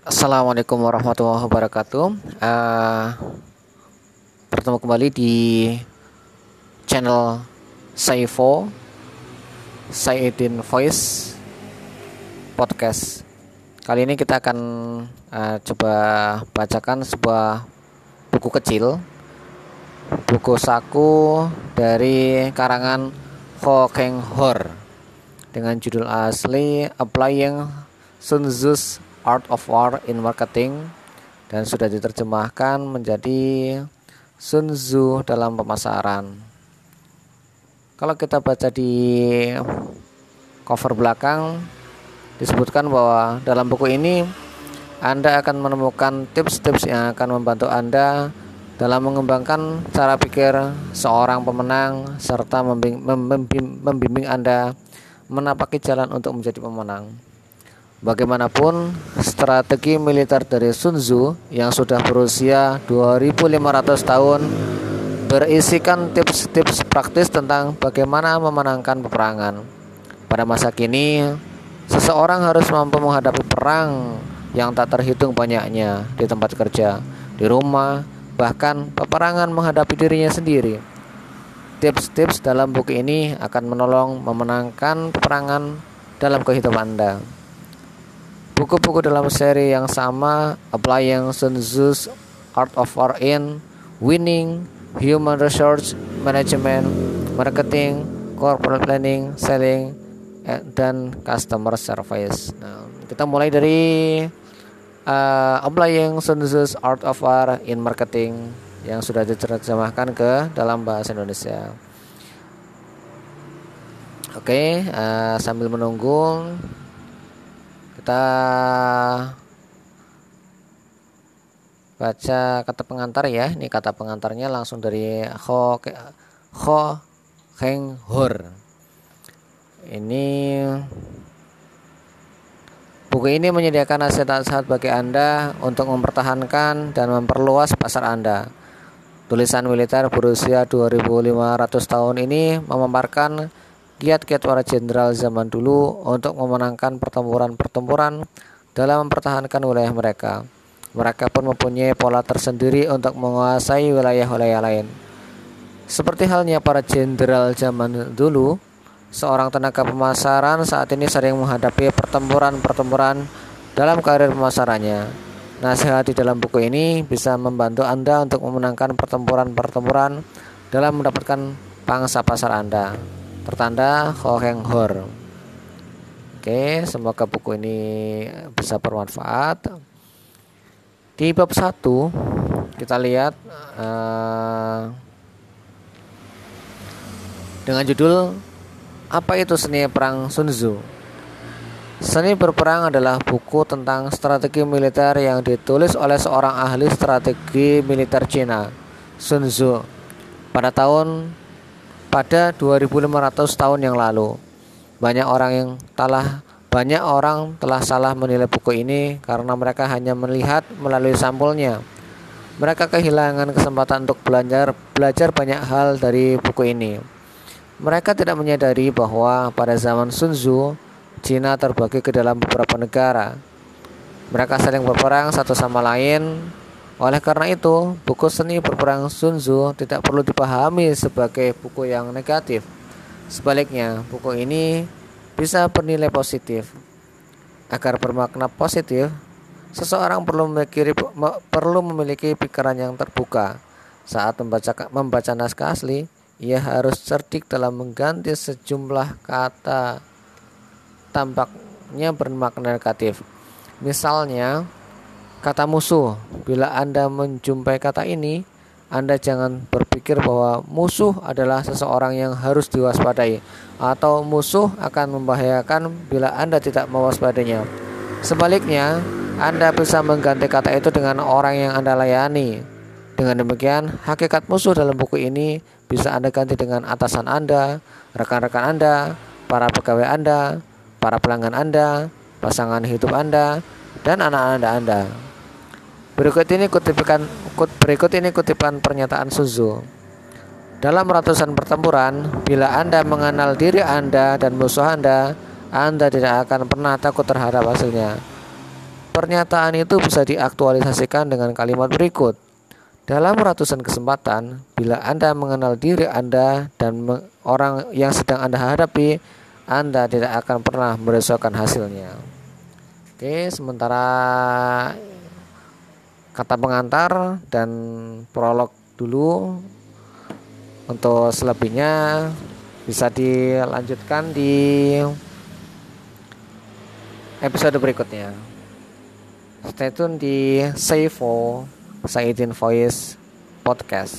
Assalamualaikum warahmatullahi wabarakatuh. Uh, bertemu kembali di channel Saifo Saidin Voice Podcast. Kali ini kita akan uh, coba bacakan sebuah buku kecil, buku saku dari karangan Ho Keng Hor dengan judul asli Applying Sun Tzu's Art of War in Marketing dan sudah diterjemahkan menjadi Sun Tzu dalam pemasaran. Kalau kita baca di cover belakang disebutkan bahwa dalam buku ini Anda akan menemukan tips-tips yang akan membantu Anda dalam mengembangkan cara pikir seorang pemenang serta membimbing, membimbing Anda menapaki jalan untuk menjadi pemenang. Bagaimanapun, strategi militer dari Sun Tzu yang sudah berusia 2500 tahun berisikan tips-tips praktis tentang bagaimana memenangkan peperangan. Pada masa kini, seseorang harus mampu menghadapi perang yang tak terhitung banyaknya di tempat kerja, di rumah, bahkan peperangan menghadapi dirinya sendiri. Tips-tips dalam buku ini akan menolong memenangkan peperangan dalam kehidupan Anda. Buku-buku dalam seri yang sama Applying Sun Tzu's Art of War in Winning, Human Resource Management, Marketing, Corporate Planning, Selling, eh, dan Customer Service. Nah, kita mulai dari uh, Applying Sun Tzu's Art of War in Marketing yang sudah diterjemahkan ke dalam bahasa Indonesia. Oke, uh, sambil menunggu kita baca kata pengantar ya. Ini kata pengantarnya langsung dari Ho Ho Heng Hur. Ini buku ini menyediakan nasihat-nasihat bagi Anda untuk mempertahankan dan memperluas pasar Anda. Tulisan militer berusia 2500 tahun ini memaparkan kiat-kiat para jenderal zaman dulu untuk memenangkan pertempuran-pertempuran dalam mempertahankan wilayah mereka. Mereka pun mempunyai pola tersendiri untuk menguasai wilayah-wilayah lain. Seperti halnya para jenderal zaman dulu, seorang tenaga pemasaran saat ini sering menghadapi pertempuran-pertempuran dalam karir pemasarannya. Nasihat di dalam buku ini bisa membantu Anda untuk memenangkan pertempuran-pertempuran dalam mendapatkan pangsa pasar Anda tertanda Heng Hor. Oke, semoga buku ini bisa bermanfaat. Di bab 1 kita lihat uh, dengan judul apa itu seni perang Sun Tzu. Seni berperang adalah buku tentang strategi militer yang ditulis oleh seorang ahli strategi militer Cina, Sun Tzu, pada tahun pada 2500 tahun yang lalu. Banyak orang yang telah banyak orang telah salah menilai buku ini karena mereka hanya melihat melalui sampulnya. Mereka kehilangan kesempatan untuk belajar belajar banyak hal dari buku ini. Mereka tidak menyadari bahwa pada zaman Sun Tzu, Cina terbagi ke dalam beberapa negara. Mereka saling berperang satu sama lain oleh karena itu, buku seni berperang Sun Tzu tidak perlu dipahami sebagai buku yang negatif. Sebaliknya, buku ini bisa bernilai positif. Agar bermakna positif, seseorang perlu memiliki, perlu memiliki pikiran yang terbuka. Saat membaca, membaca naskah asli, ia harus cerdik dalam mengganti sejumlah kata tampaknya bermakna negatif. Misalnya, Kata musuh, bila Anda menjumpai kata ini, Anda jangan berpikir bahwa musuh adalah seseorang yang harus diwaspadai atau musuh akan membahayakan bila Anda tidak mewaspadainya. Sebaliknya, Anda bisa mengganti kata itu dengan orang yang Anda layani. Dengan demikian, hakikat musuh dalam buku ini bisa Anda ganti dengan atasan Anda, rekan-rekan Anda, para pegawai Anda, para pelanggan Anda, pasangan hidup Anda, dan anak-anak Anda. Berikut ini kutipan berikut ini kutipan pernyataan Suzu. Dalam ratusan pertempuran, bila Anda mengenal diri Anda dan musuh Anda, Anda tidak akan pernah takut terhadap hasilnya. pernyataan itu bisa diaktualisasikan dengan kalimat berikut. Dalam ratusan kesempatan, bila Anda mengenal diri Anda dan orang yang sedang Anda hadapi, Anda tidak akan pernah merisaukan hasilnya. Oke, sementara kata pengantar dan prolog dulu. Untuk selebihnya bisa dilanjutkan di episode berikutnya. Stay tune di Save for Saidin Voice Podcast.